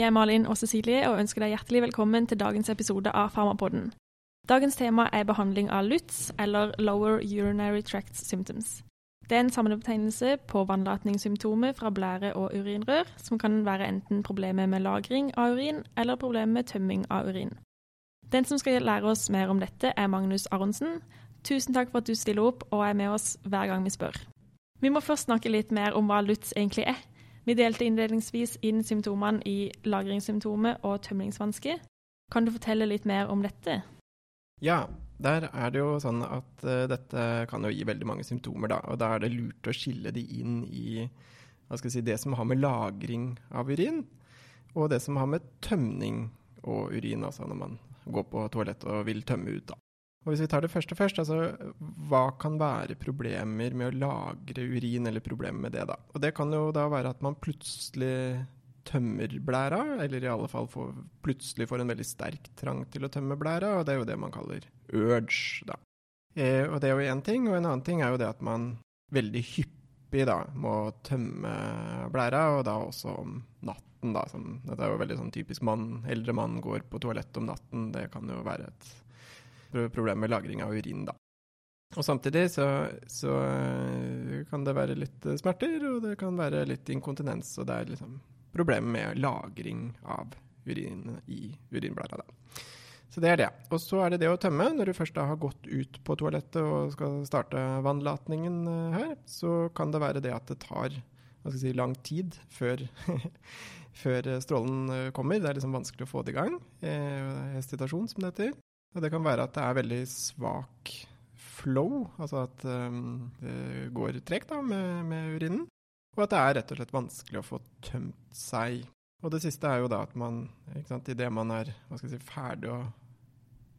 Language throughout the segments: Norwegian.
Vi er Malin og Cecilie og ønsker deg hjertelig velkommen til dagens episode av Farmapodden. Dagens tema er behandling av LUTS, eller Lower Urinary Tract Symptoms. Det er en samlebetegnelse på vannlatningssymptomer fra blære og urinrør, som kan være enten problemer med lagring av urin eller problemer med tømming av urin. Den som skal lære oss mer om dette, er Magnus Aronsen. Tusen takk for at du stiller opp og er med oss hver gang vi spør. Vi må først snakke litt mer om hva LUTS egentlig er. Vi delte innledningsvis inn symptomene i lagringssymptomer og tømmingsvansker. Kan du fortelle litt mer om dette? Ja, der er det jo sånn at uh, dette kan jo gi veldig mange symptomer, da. Og da er det lurt å skille de inn i si, det som har med lagring av urin, og det som har med tømning og urin, altså når man går på toalettet og vil tømme ut, da. Og Hvis vi tar det første først, altså hva kan være problemer med å lagre urin, eller problemer med det, da? Og Det kan jo da være at man plutselig tømmer blæra, eller i alle fall får, plutselig får en veldig sterk trang til å tømme blæra, og det er jo det man kaller urge, da. Eh, og det er jo én ting, og en annen ting er jo det at man veldig hyppig da må tømme blæra, og da også om natten, da. Som, dette er jo veldig sånn typisk mann, eldre mann går på toalettet om natten, det kan jo være et problem med lagring av urin, da. Og samtidig så, så, eh, kan det være litt smerter, og det kan være litt inkontinens, og det er liksom problemer med lagring av urin i urinblæra. Så det er det. Og så er det det å tømme. Når du først da har gått ut på toalettet og skal starte vannlatningen eh, her, så kan det være det at det tar si, lang tid før, før strålen eh, kommer. Det er liksom vanskelig å få det i gang. Eh, hestitasjon, som det heter. Og det kan være at det er veldig svak flow, altså at um, det går tregt med, med, urinen. Og at det er rett og slett vanskelig å få tømt seg. Og det siste er jo da at man, idet man er si, ferdig å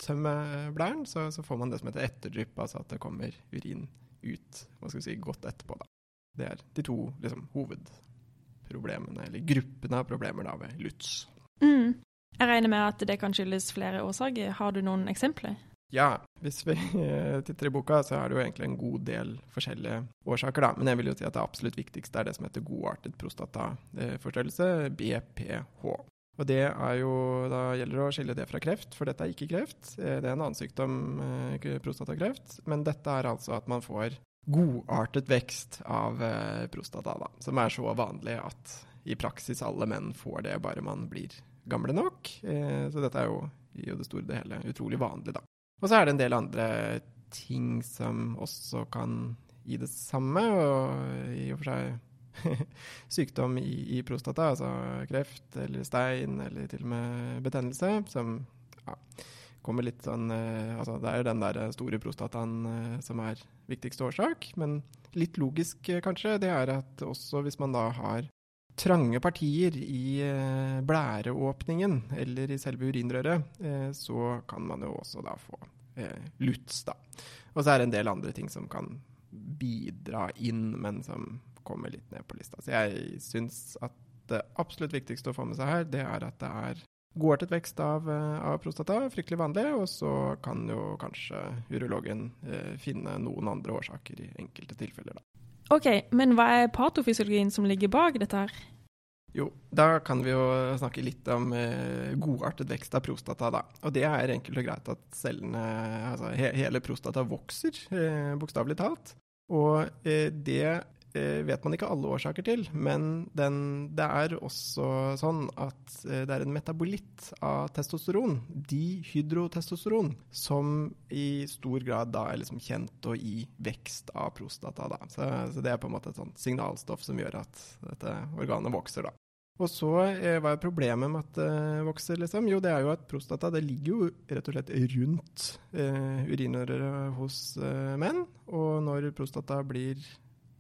tømme blæren, så, så, får man det som heter etterdrypp, altså at det kommer urin ut si, godt etterpå. Da. Det er de to liksom, hovedproblemene, eller gruppene av problemer da, ved LUTS. Mm. Jeg regner med at det kan skyldes flere årsaker. Har du noen eksempler? Ja, hvis vi titter i boka, så er det jo egentlig en god del forskjellige årsaker, da. Men jeg vil jo si at det absolutt viktigste er det som heter godartet prostataforstørrelse, BPH. Og det er jo, da gjelder det å skille det fra kreft, for dette er ikke kreft. Eh, det er en annen sykdom, eh, prostatakreft. Men dette er altså at man får godartet vekst av eh, prostata, da. Som er så vanlig at i praksis alle menn får det bare man blir gamle nok. Så dette er jo i det store og hele utrolig vanlig, da. Og så er det en del andre ting som også kan gi det samme, og i og for seg sykdom i, i, prostata, altså kreft eller stein eller til og med betennelse, som ja, kommer litt sånn eh, Altså det er den der store prostataen eh, som er viktigste årsak, men litt logisk eh, kanskje, det er at også hvis man da har trange partier i eh, blæreåpningen eller i selve urinrøret, eh, så kan man jo også da få eh, LUTS, da. Og så er det en del andre ting som kan bidra inn, men som kommer litt ned på lista. Så jeg syns at det absolutt viktigste å få med seg her, det er at det er godartet vekst av, av, prostata, fryktelig vanlig, og så kan jo kanskje urologen eh, finne noen andre årsaker i enkelte tilfeller, da. Ok, men hva er patofysiologien som ligger bak dette her? Jo, da kan vi jo snakke litt om eh, godartet vekst av prostata, da. Og det er enkelt og greit at cellene, altså he hele prostata vokser, eh, bokstavelig talt. Og eh, det vet man ikke alle årsaker til, men den, det er også sånn at eh, det er en metabolitt av testosteron, dihydrotestosteron, som i stor grad da er liksom kjent og i vekst av prostata. Da. Så, så det er på en måte et sånt signalstoff som gjør at dette organet vokser, da. Og så eh, hva er problemet med at det eh, vokser, liksom? Jo, det er jo at prostata det ligger jo rett og slett rundt eh, urinrøret hos eh, menn. Og når prostata blir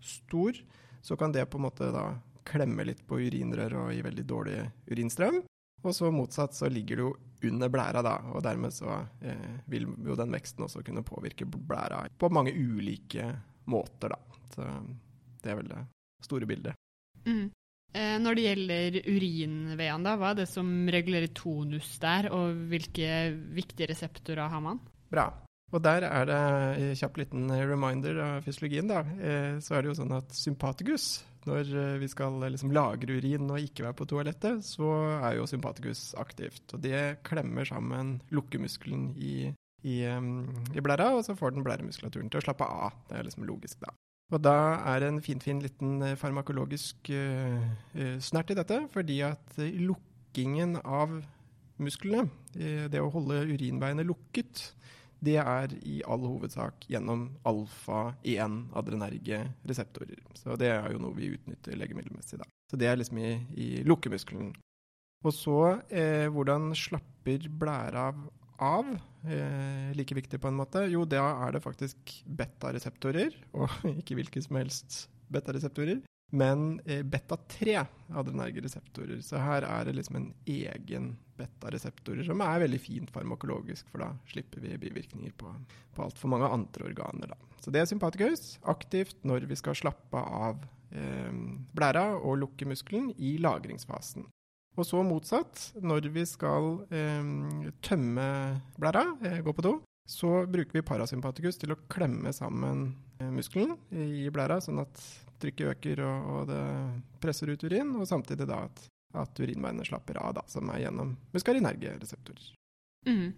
stor, så kan det på en måte da klemme litt på urinrøret og gi veldig dårlig urinstrøm. Og så motsatt så ligger det jo under blæra, da, og dermed så eh, vil jo den veksten også kunne påvirke blæra på mange ulike måter, da. Så det er vel det store bildet. Mm. Eh, når det gjelder urinveien, da, hva er det som regulerer tonus der, og hvilke viktige reseptorer har man? Bra. Og der er det en kjapp liten reminder av fysiologien. da, eh, Så er det jo sånn at sympatikus, når eh, vi skal eh, liksom lagre urin og ikke være på toalettet, så er jo sympatikus aktivt. Og det klemmer sammen lukkemuskelen i, i, i blæra, og så får den blæremuskulaturen til å slappe av. Det er liksom logisk, da. Og da er det en finfin fin liten farmakologisk snert i dette, fordi at lukkingen av musklene, det å holde urinveiene lukket, det er i all hovedsak gjennom alfa-1-adrenerge reseptorer. Så det er jo noe vi utnytter legemiddelmessig, da. Så det er liksom i, i lukkemuskelen. Og så eh, hvordan slapper blæra av? Eh, like viktig på en måte. Jo, da er det faktisk beta-reseptorer, og ikke hvilke som helst beta-reseptorer men eh, beta-3 adrenerge reseptorer. Så her er det liksom en egen beta-reseptorer som er veldig fint farmakologisk, for da slipper vi bivirkninger på, på altfor mange andre organer. Da. Så det er sympatikus, aktivt når vi skal slappe av eh, blæra og lukke muskelen i lagringsfasen. Og så motsatt, når vi skal eh, tømme blæra, eh, gå på do, så bruker vi parasympatikus til å klemme sammen eh, muskelen i blæra, sånn at trykket øker og, og, det presser ut urin, og samtidig da at, at urinveiene slapper av, da, som er gjennom muskarinergereseptorer. Mm.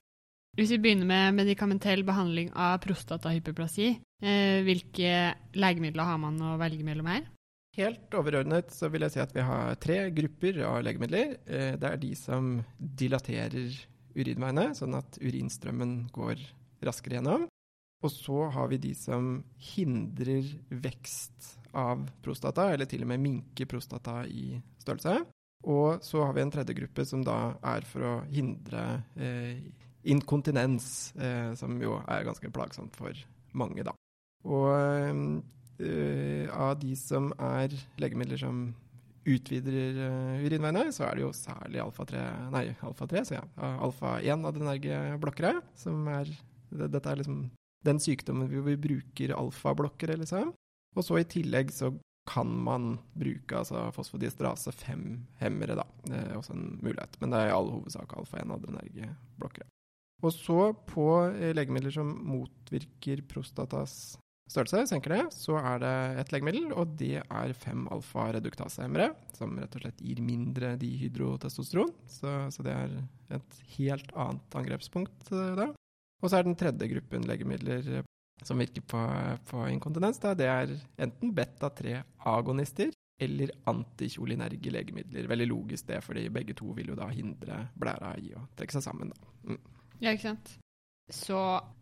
Hvis vi begynner med medikamentell behandling av prostatahyperplasi, eh, hvilke legemidler har man å velge mellom her? Helt overordnet så vil jeg si at vi har tre grupper av legemidler. Eh, det er de som dilaterer urinveiene, sånn at urinstrømmen går raskere gjennom. Og så har vi de som hindrer vekst av prostata, eller til og med minker prostata i størrelse. Og så har vi en tredje gruppe som da er for å hindre eh, inkontinens, eh, som jo er ganske plagsomt for mange, da. Og eh, av de som er legemidler som utvider uh, urinveiene, så er det jo særlig alfa-3, nei, alfa-3, så ja, alfa-1 adrenerge blokkere, som er Dette er liksom den sykdommen hvor vi bruker alfablokkere, liksom. Og så i tillegg så kan man bruke altså fosfodiesterase 5-hemmere, da. Det er også en mulighet, men det er i all hovedsak alfa-1-adrenergiblokkere. Og så på eh, legemidler som motvirker prostatas størrelse, senker det, så er det et legemiddel, og det er 5-alfa-reduktasehemmere, som rett og slett gir mindre dihydrotestosteron. Så, så det er et helt annet angrepspunkt det. da. Og så er den tredje gruppen legemidler som virker på, på inkontinens, da, det er enten beta-3-agonister eller antikjolinerge legemidler. Veldig logisk det, fordi begge to vil jo da hindre blæra i å trekke seg sammen. Da. Mm. Ja, ikke sant. Så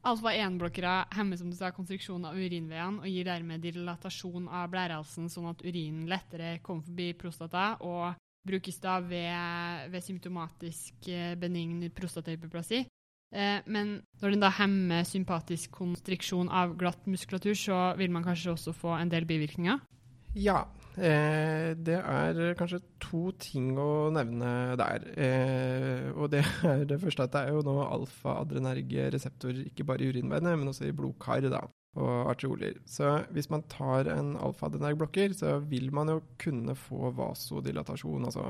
alfa-1-blokkere hemmer som du sa, konstruksjonen av urinveiene og gir dermed dilatasjon av blærehalsen, sånn at urinen lettere kommer forbi prostata og brukes da ved, ved symptomatisk eh, benign prostatahyperplasi. Eh, men når den da hemmer sympatisk konstriksjon av glatt muskulatur, så vil man kanskje også få en del bivirkninger? Ja. Eh, det er kanskje to ting å nevne der. Eh, og det er det første at det er jo nå alfa-adrenerge reseptorer ikke bare i urinveiene, men også i blodkar da, og arterioler. Så hvis man tar en alfa-adrenerge-blokker, så vil man jo kunne få vasodilatasjon, altså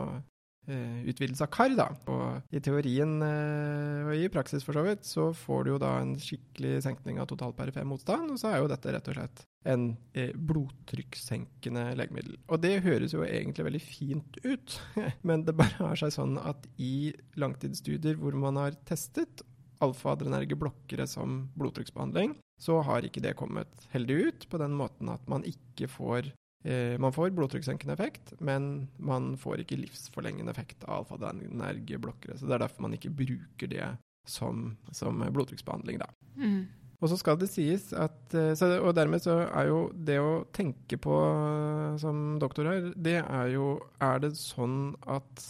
utvidelse av kar. Da. Og I teorien uh, og i praksis for så vidt, så får du jo da en skikkelig senkning av total perifem motstand, og så er jo dette rett og slett en uh, blodtrykkssenkende legemiddel. Og det høres jo egentlig veldig fint ut, men det bare har seg sånn at i langtidsstudier hvor man har testet alfa-adrenerge blokkere som blodtrykksbehandling, så har ikke det kommet heldig ut på den måten at man ikke får Eh, man får blodtrykkssenkende effekt, men man får ikke livsforlengende effekt av alfa-adrenerge-blokkere. Så det er derfor man ikke bruker det som, som blodtrykksbehandling, da. Mm. Og så skal det sies at eh, så, Og dermed så er jo det å tenke på som doktor her, det er jo Er det sånn at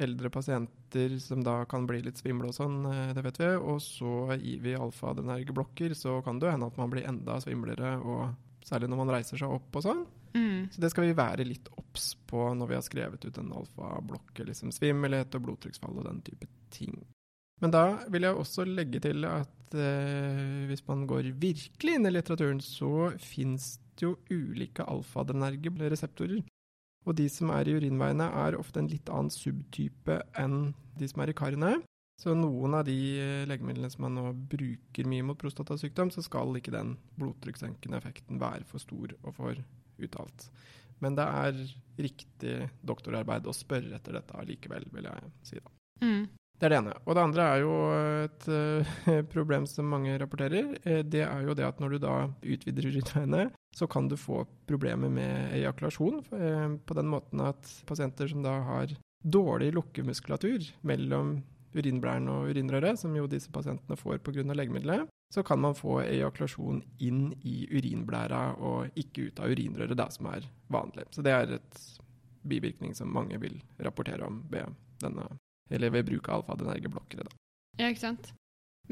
eldre pasienter som da kan bli litt svimle og sånn, eh, det vet vi, og så gir vi alfa-adrenerge-blokker, så kan det jo hende at man blir enda svimlere, og særlig når man reiser seg opp og sånn. Mm. Så det skal vi være litt obs på når vi har skrevet ut en alfablokk, liksom svimmelhet og blodtrykksfall og den type ting. Men da vil jeg også legge til at eh, hvis man går virkelig inn i litteraturen, så fins det jo ulike alfaadrenerge reseptorer. Og de som er i urinveiene, er ofte en litt annen subtype enn de som er i karene. Så noen av de eh, legemidlene som man nå bruker mye mot prostatasykdom, så skal ikke den blodtrykkssenkende effekten være for stor og for uttalt. Men det er riktig doktorarbeid å spørre etter dette allikevel, vil jeg si. da. Mm. Det er det ene. Og det andre er jo et uh, problem som mange rapporterer. Uh, det er jo det at når du da utvider urinveiene, så kan du få problemer med ejakulasjon. Uh, på den måten at pasienter som da har dårlig lukkemuskulatur mellom urinblæren og urinrøret, som jo disse pasientene får pga. legemiddelet, så kan man få ejakulasjon inn i urinblæra og ikke ut av urinrøret, det som er vanlig. Så det er et bivirkning som mange vil rapportere om ved, denne, ved bruk av alfa-adenergeblokkere. Ja, ikke sant.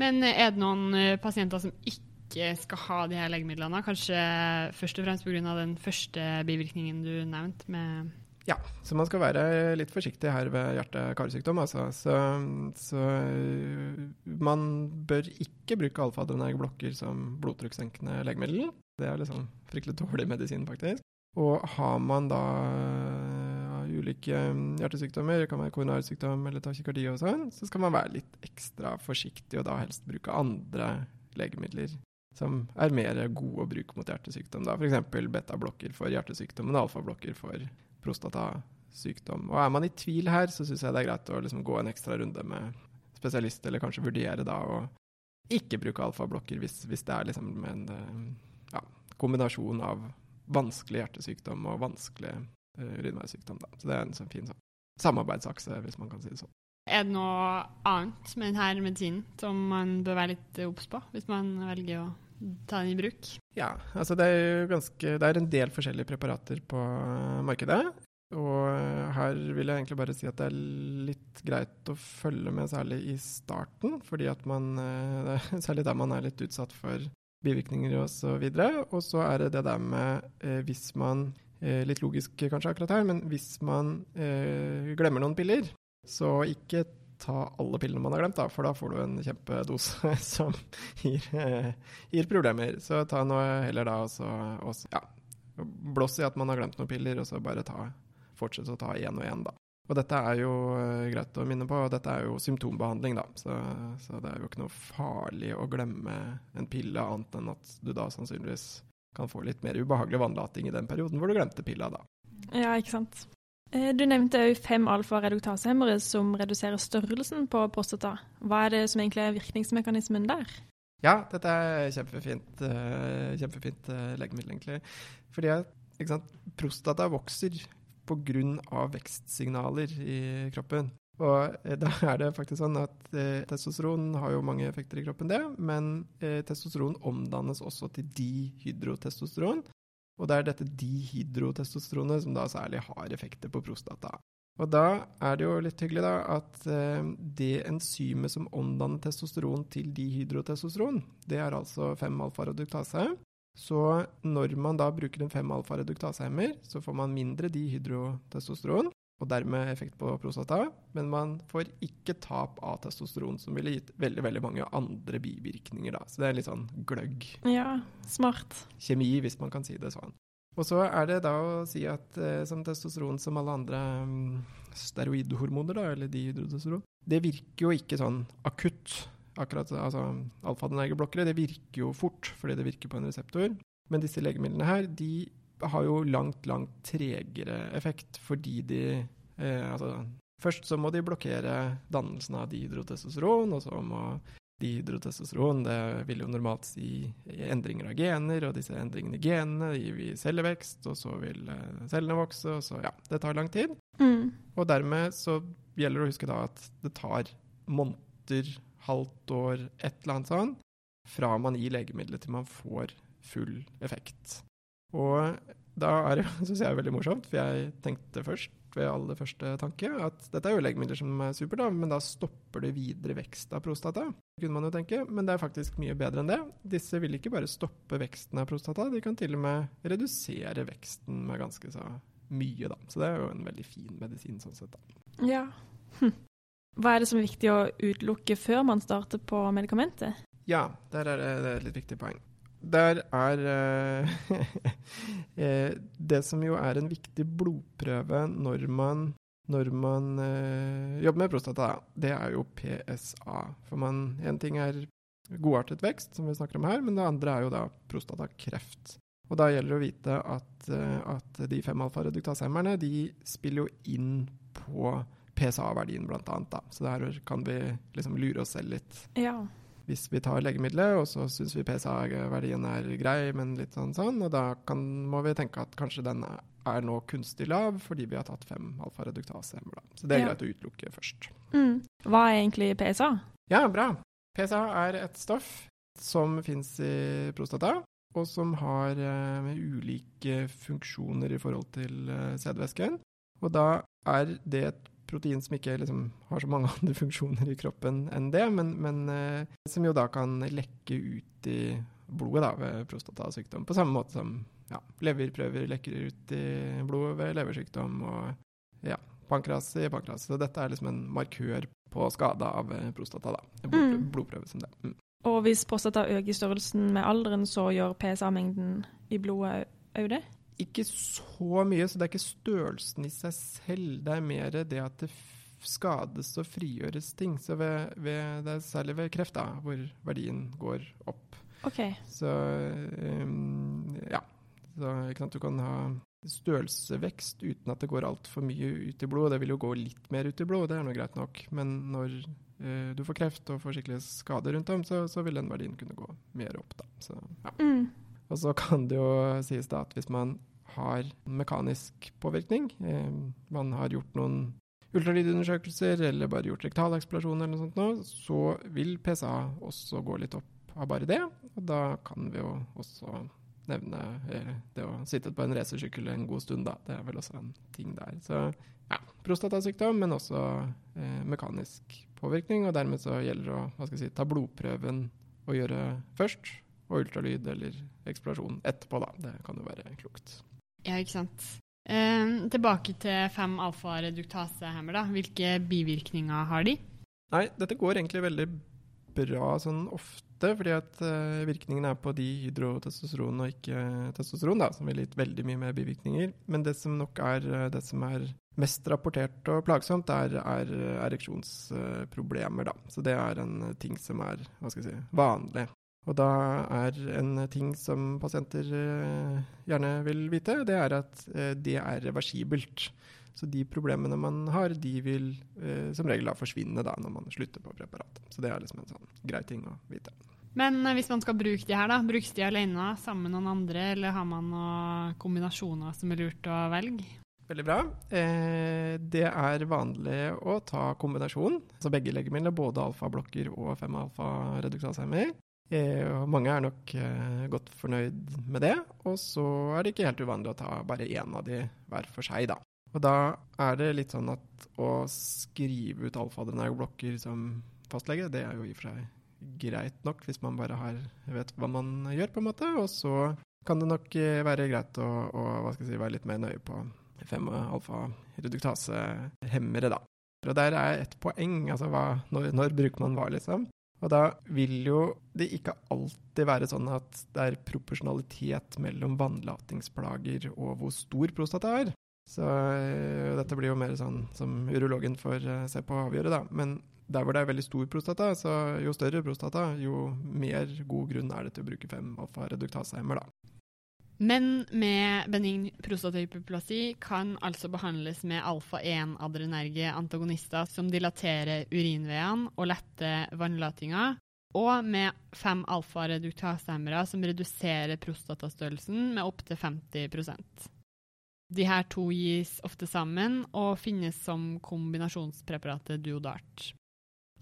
Men er det noen uh, pasienter som ikke skal ha de her legemidlene? Kanskje først og fremst pga. den første bivirkningen du nevnte, med ja, så man skal være litt forsiktig her ved hjerte-karsykdom. Altså. Så, så, man bør ikke bruke alfa-adrenergblokker som blodtrykkssenkende legemiddel. Det er liksom fryktelig dårlig medisin, faktisk. Og har man da ulike hjertesykdommer, det kan være koronarsykdom eller takykardi og sånn, så skal man være litt ekstra forsiktig og da helst bruke andre legemidler som er mer gode å bruke mot hjertesykdom. F.eks. betablokker for hjertesykdom og alfablokker for prostatasykdom. Og er man i tvil her, så syns jeg det er greit å liksom gå en ekstra runde med spesialist, eller kanskje vurdere da å ikke bruke alfablokker hvis, hvis det er liksom en ja, kombinasjon av vanskelig hjertesykdom og vanskelig uh, urinveissykdom. Da. Så det er en sånn fin sånn samarbeidsakse, hvis man kan si det sånn. Er det noe annet med denne medisinen som man bør være litt obs på, hvis man velger å ta den i bruk? Ja, altså det er, ganske, det er en del forskjellige preparater på markedet. Og her vil jeg egentlig bare si at det er litt greit å følge med, særlig i starten. Fordi at man er Særlig der man er litt utsatt for bivirkninger osv. Og så er det det der med eh, hvis man eh, Litt logisk kanskje akkurat her, men hvis man eh, glemmer noen piller, så ikke ta alle pillene man har glemt, da, for da får du en kjempedose som gir, eh, gir problemer. Så ta noe heller da og så ja, blås i at man har glemt noen piller, og så bare ta, fortsette å ta én og én, da. Og dette er jo uh, greit å minne på, og dette er jo symptombehandling, da. Så, så, det er jo ikke noe farlig å glemme en pille, annet enn at du da sannsynligvis kan få litt mer ubehagelig vannlating i den perioden hvor du glemte pilla, da. Ja, ikke sant. Eh, du nevnte òg fem alfa-reduktasehemmere som reduserer størrelsen på prostata. Hva er det som egentlig er virkningsmekanismen der? Ja, dette er kjempefint, uh, kjempefint uh, legemiddel, egentlig. Fordi sant, prostata vokser pga. vekstsignaler i kroppen. Og da er det faktisk sånn at testosteron har jo mange effekter i kroppen, det. Men testosteron omdannes også til dihydrotestosteron. Og det er dette dihydrotestosteronet som da særlig har effekter på prostata. Og da er det jo litt hyggelig da at eh, det enzymet som omdanner testosteron til dihydrotestosteron, det er altså 5-alfa-reduktase. Så når man da bruker en 5-alfa-reduktasehemmer, så får man mindre dihydrotestosteron, og dermed effekt på prostata, men man får ikke tap av testosteron, som ville gitt veldig veldig mange andre bivirkninger. da. Så det er litt sånn gløgg. Ja, smart. Kjemi, hvis man kan si det sånn. Og så er det da å si at eh, som testosteron som alle andre um, steroidhormoner, da, eller dihydrotestosteron, det virker jo ikke sånn akutt. Akkurat, altså Alfa-adenergeblokkere det virker jo fort fordi det virker på en reseptor. Men disse legemidlene her de har jo langt, langt tregere effekt fordi de eh, altså, Først så må de blokkere dannelsen av dihydrotestosteron, og så må dihydrotestosteron Det vil jo normalt si endringer av gener, og disse endringene i genene gir vi cellevekst, og så vil eh, cellene vokse, og så Ja, det tar lang tid. Mm. Og dermed så gjelder det å huske da at det tar måneder, halvt år, et eller annet sånn, fra man gir legemiddelet til man får full effekt. Og da er det, syns jeg, veldig morsomt, for jeg tenkte først ved aller første tanke at dette er jo legemidler som er supert, da, men da stopper det videre vekst av prostata. Det kunne man jo tenke, Men det er faktisk mye bedre enn det. Disse vil ikke bare stoppe veksten av prostata, de kan til og med redusere veksten med ganske så mye, da. Så det er jo en veldig fin medisin sånn sett, da. Ja. Hm. Hva er det som er viktig å utelukke før man starter på medikamentet? Ja, der er det et litt viktig poeng der er eh, eh, Det som jo er en viktig blodprøve når man, når man eh, jobber med prostata, det er jo PSA. For man, en ting er godartet vekst, som vi snakker om her, men det andre er jo da prostatakreft. Og da gjelder det å vite at, at de fem alfa-reduktasehemmerne de spiller jo inn på PSA-verdien, blant annet. Da. Så der kan vi liksom lure oss selv litt. Ja. Hvis vi tar legemiddelet, og så syns vi PSA-verdien er grei, men litt sånn sånn, og da kan, må vi tenke at kanskje den er nå kunstig lav fordi vi har tatt fem alfa-reduktasehemmer. Så det er Ja. greit å utelukke først. Mm. Hva er egentlig PSA? Ja, bra. PSA er et stoff som fins i prostata, og som har uh, ulike funksjoner i forhold til uh, sædvæsken. Og da er det et protein som ikke liksom, har så mange andre funksjoner i kroppen enn det, men, men eh, som jo da kan lekke ut i blodet da, ved prostatasykdom, på samme måte som ja, leverprøver lekker ut i blodet ved leversykdom, og ja, pankras i pankras. Så dette er liksom en markør på skade av eh, prostata, da. En blod, Mm. blodprøve som det. Mm. Og hvis prostata øker størrelsen med alderen, så gjør PSA-mengden i blodet òg det? Ikke så mye, så det er ikke størrelsen i seg selv. Det er mer det at det skades og frigjøres ting. Så ved, ved, det er særlig ved kreft da, hvor verdien går opp. Okay. Så um, ja. Så, sant? Du kan ha størrelsevekst uten at det går altfor mye ut i blodet. Det vil jo gå litt mer ut i blodet, det er nå greit nok. Men når uh, du får kreft og får skikkelig skade rundt om, så, så vil den verdien kunne gå mer opp. Da. Så, ja. Mm. Og så kan det jo sies da at hvis man har mekanisk påvirkning, eh, man har gjort noen ultralydundersøkelser eller bare gjort rektaleksplosjoner eller noe sånt nå, så vil PSA også gå litt opp av bare det. Og da kan vi jo også nevne eh, det å sitte på en racersykkel en god stund, da. Det er vel også en ting der. Så ja, prostatasykdom, men også eh, mekanisk påvirkning. Og dermed så gjelder det å hva skal jeg si, ta blodprøven og gjøre først, og ultralyd eller eksplorasjon etterpå, da. Det kan jo være klokt. Ja, ikke sant. Eh, tilbake til fem alfa-reduktasehemmer, da. Hvilke bivirkninger har de? Nei, dette går egentlig veldig bra sånn ofte, fordi at eh, virkningen er på dihydrotestosteron og ikke testosteron, da, som vil gitt veldig mye mer bivirkninger. Men det som nok er eh, det som er mest rapportert og plagsomt, er, er ereksjonsproblemer, da. Så det er en ting som er, hva skal jeg si, vanlig. Og da er en ting som pasienter eh, gjerne vil vite, det er at eh, det er reversibelt. Så de problemene man har, de vil eh, som regel da forsvinne da når man slutter på preparatet. Så det er liksom en sånn grei ting å vite. Men hvis man skal bruke de her, da, brukes de alene sammen med noen andre, eller har man noen kombinasjoner som er lurt å velge? Veldig bra. Eh, det er vanlig å ta kombinasjon, altså begge legemidler, både alfablokker og 5-alfa-reduktasehemmer. Eh, og mange er nok eh, godt fornøyd med det. Og så er det ikke helt uvanlig å ta bare én av de hver for seg, da. Og da er det litt sånn at å skrive ut alfa-adrenergoblokker som fastlege, det er jo i og for seg greit nok hvis man bare har, vet hva man gjør, på en måte. Og så kan det nok eh, være greit å, å si, være litt mer nøye på 5-alfa-reduktasehemmere, da. Og der er et poeng, altså hva, når, når bruker man hva, liksom. Og da vil jo det ikke alltid være sånn at det er proporsjonalitet mellom vannlatingsplager og hvor stor prostata er. Så øh, dette blir jo mer sånn som urologen får øh, se på og avgjøre, da. Men der hvor det er veldig stor prostata, så jo større prostata, jo mer god grunn er det til å bruke 5-alfa-reduktasehemmer, da. Menn med benign prostatahyperplasi kan altså behandles med alfa-1-adrenerge antagonister som dilaterer urinveiene og letter vannlatinga, og med fem alfa-reduktasehemmere som reduserer prostatastørrelsen med opptil 50% De her to gis ofte sammen og finnes som kombinasjonspreparatet Duodart.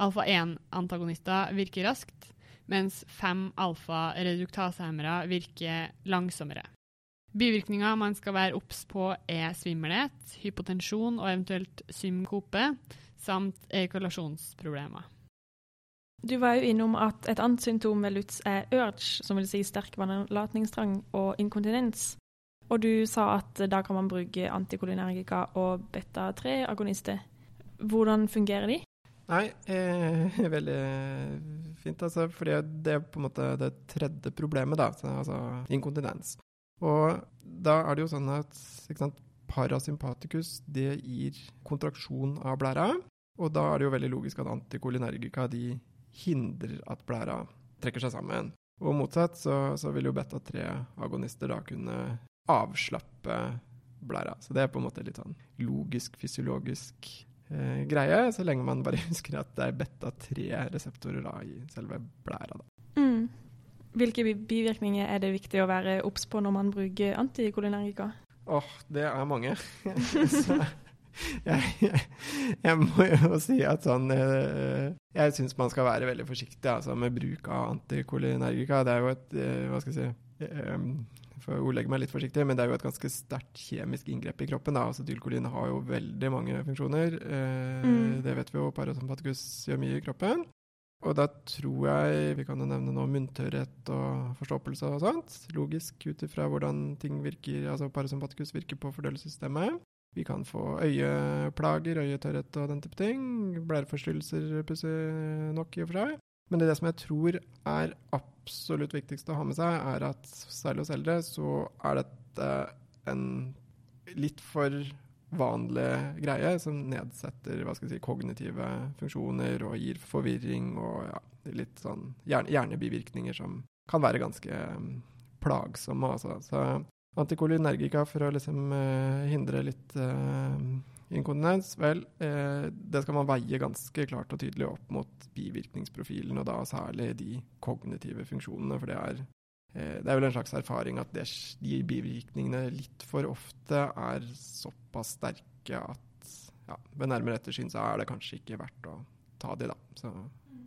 Alfa-1-antagonister virker raskt, mens fem alfa-reduktasehemmere virker langsommere. Bivirkninger man skal være obs på, er svimmelhet, hypotensjon og eventuelt synkope, samt ejakulasjonsproblemer. Du var jo innom at et annet symptom ved LUTS er urge, som vil si sterk vannlatningstrang og inkontinens. Og du sa at da kan man bruke antikolinergika og beta-3-agonister. Hvordan fungerer de? Nei, eh, veldig fint, altså. Fordi det er på en måte det tredje problemet, da. så, Altså inkontinens. Og da er det jo sånn at sant, parasympaticus det gir kontraksjon av blæra. Og da er det jo veldig logisk at antikolinergika de hindrer at blæra trekker seg sammen. Og motsatt så, så vil jo beta-3-agonister da kunne avslappe blæra. Så det er på en måte litt sånn logisk, fysiologisk eh, greie, så lenge man bare husker at det er beta-3-reseptorer da i selve blæra. Mm. Hvilke bivirkninger er det viktig å være obs på når man bruker antikolinergika? Åh, oh, det er mange. så jeg, jeg, jeg, må jo si at sånn eh, Jeg syns man skal være veldig forsiktig altså, med bruk av antikolinergika. Det er jo et eh, Hva skal jeg si eh, For å ordlegge meg litt forsiktig, men det er jo et ganske sterkt kjemisk inngrep i kroppen. Da. Altså, Dylkolin har jo veldig mange funksjoner. Mm. Det vet vi jo. Parasympaticus gjør mye i kroppen. Og da tror jeg vi kan jo nevne noe munntørrhet og forstoppelse og sånt. Logisk ut ifra hvordan ting virker, altså parasympaticus virker på fordøyelsessystemet. Vi kan få øyeplager, øyetørrhet og den type ting. Blæreforstyrrelser, pussig nok i og for seg. Men det som jeg tror er absolutt viktigst å ha med seg, er at særlig hos eldre så er dette en litt for vanlig greie som nedsetter si, kognitive funksjoner og gir forvirring og ja, litt sånn hjerne, hjernebivirkninger som kan være ganske um, plagsomme. Altså. Så Antikolinergika for å liksom uh, hindre litt uh, inkontinens, vel, uh, det skal man veie ganske klart og tydelig opp mot bivirkningsprofilen, og da særlig de kognitive funksjonene. For det er, det er vel en slags erfaring at de bivirkningene litt for ofte er såpass sterke at ja, ved nærmere ettersyn så er det kanskje ikke verdt å ta de, da. Så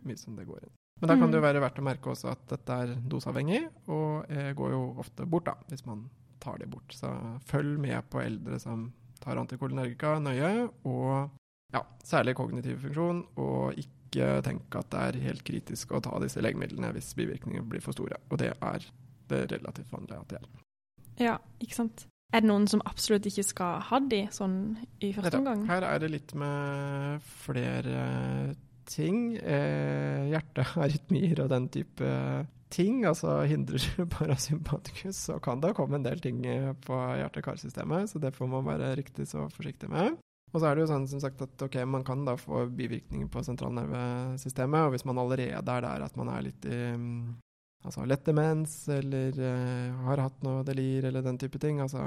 mye som det går inn. Men da kan det jo mm. være verdt å merke også at dette er doseavhengig, og går jo ofte bort da, hvis man tar de bort. Så følg med på eldre som tar antikolinergika nøye, og ja, særlig kognitiv funksjon, og ikke tenke at det er helt kritisk å ta disse legemidlene hvis bivirkningene blir for store. Og det er det relativt vanlige at det er. Ja, ikke sant. Er det noen som absolutt ikke skal ha de sånn i første omgang? Her er det litt med flere ting. Eh, hjertearytmier og den type ting, altså hindrer du parasympatikus, så kan det komme en del ting eh, på hjerte-karsystemet, så det får man være riktig så forsiktig med. Og så er det jo sånn som sagt at ok, man kan da få bivirkninger på sentralnervesystemet, og hvis man allerede er der at man er litt i mm, altså lett demens, eller uh, har hatt noe delir, eller den type ting, altså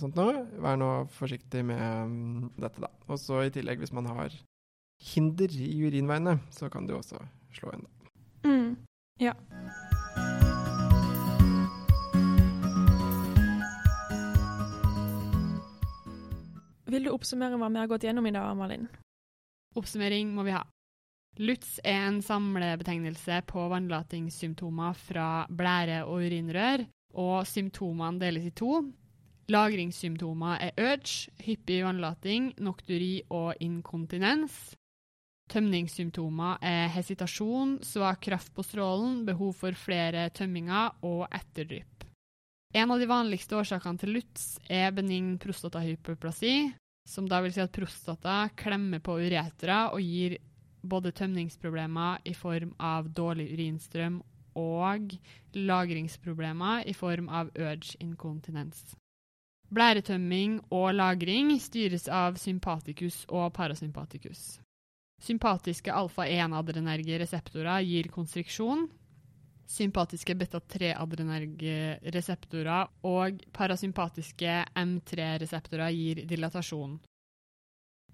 sånt noe, vær nå forsiktig med um, dette, da. Og så i tillegg, hvis man har hinder i urinveiene, så kan jo også slå inn. Mm. Ja. Vil du oppsummere hva vi har gått gjennom i dag, Malin? Oppsummering må vi ha. LUTS er en samlebetegnelse på vannlatingssymptomer fra blære og urinrør, og symptomene deles i to. Lagringssymptomer er urge, hyppig vannlating, nokturi og inkontinens. Tømningssymptomer er hesitasjon, svak kraft på strålen, behov for flere tømminger og etterdrypp. En av de vanligste årsakene til LUTS er benign prostatahyperplasi, som da vil si at prostata klemmer på uretera og gir både tømningsproblemer i form av dårlig urinstrøm og lagringsproblemer i form av urge-inkontinens. Blæretømming og lagring styres av sympaticus og parasympaticus. Sympatiske alfa-1-adrenerge reseptorer gir konstriksjon, sympatiske beta-3-adrenerge reseptorer og parasympatiske M3-reseptorer gir dilatasjon.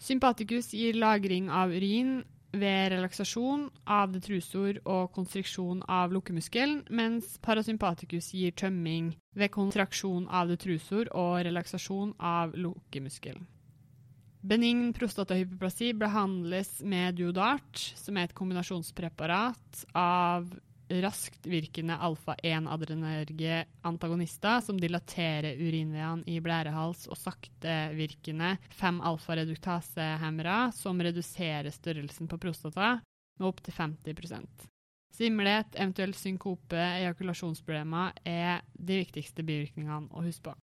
Sympaticus gir lagring av urin ved relaksasjon av detrusor og konstriksjon av lukkemuskelen, mens parasympaticus gir tømming ved kontraksjon av detrusor og relaksasjon av lukkemuskelen. Benign prostatahyperplasi behandles med Duodart, som er et kombinasjonspreparat av raskt virkende alfa-1-adrenerge antagonister som dilaterer urinveiene i blærehals, og saktevirkende 5-alfa-reduktasehemmere som reduserer størrelsen på prostata med opptil 50% Svimmelhet, eventuelt synkope, ejakulasjonsproblemer er de viktigste bivirkningene å huske på.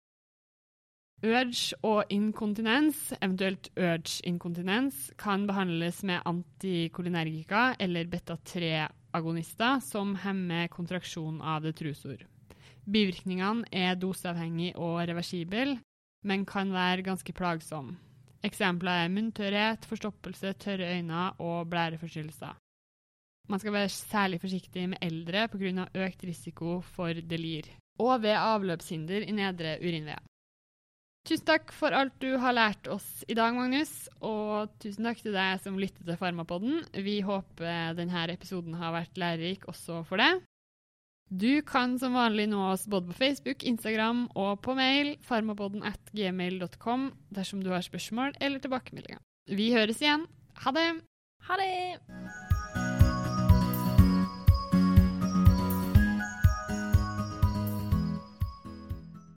Urge og inkontinens, eventuelt urge-inkontinens, kan behandles med antikolinergika eller beta-3-agonister som hemmer kontraksjon av detrusor. Bivirkningene er doseavhengig og reversibel, men kan være ganske plagsomme. Eksempler er munntørrhet, forstoppelse, tørre øyne og blæreforstyrrelser. Man skal være særlig forsiktig med eldre pga. økt risiko for delir. Og ved avløpshinder i nedre urinveier. Tusen takk for alt du har lært oss i dag, Magnus. Og tusen takk til deg som lytter til Farmapodden. Vi håper denne episoden har vært lærerik også for deg. Du kan som vanlig nå oss både på Facebook, Instagram og på mail farmapodden at gmail.com dersom du har spørsmål eller tilbakemeldinger. Vi høres igjen. Ha det! Ha det!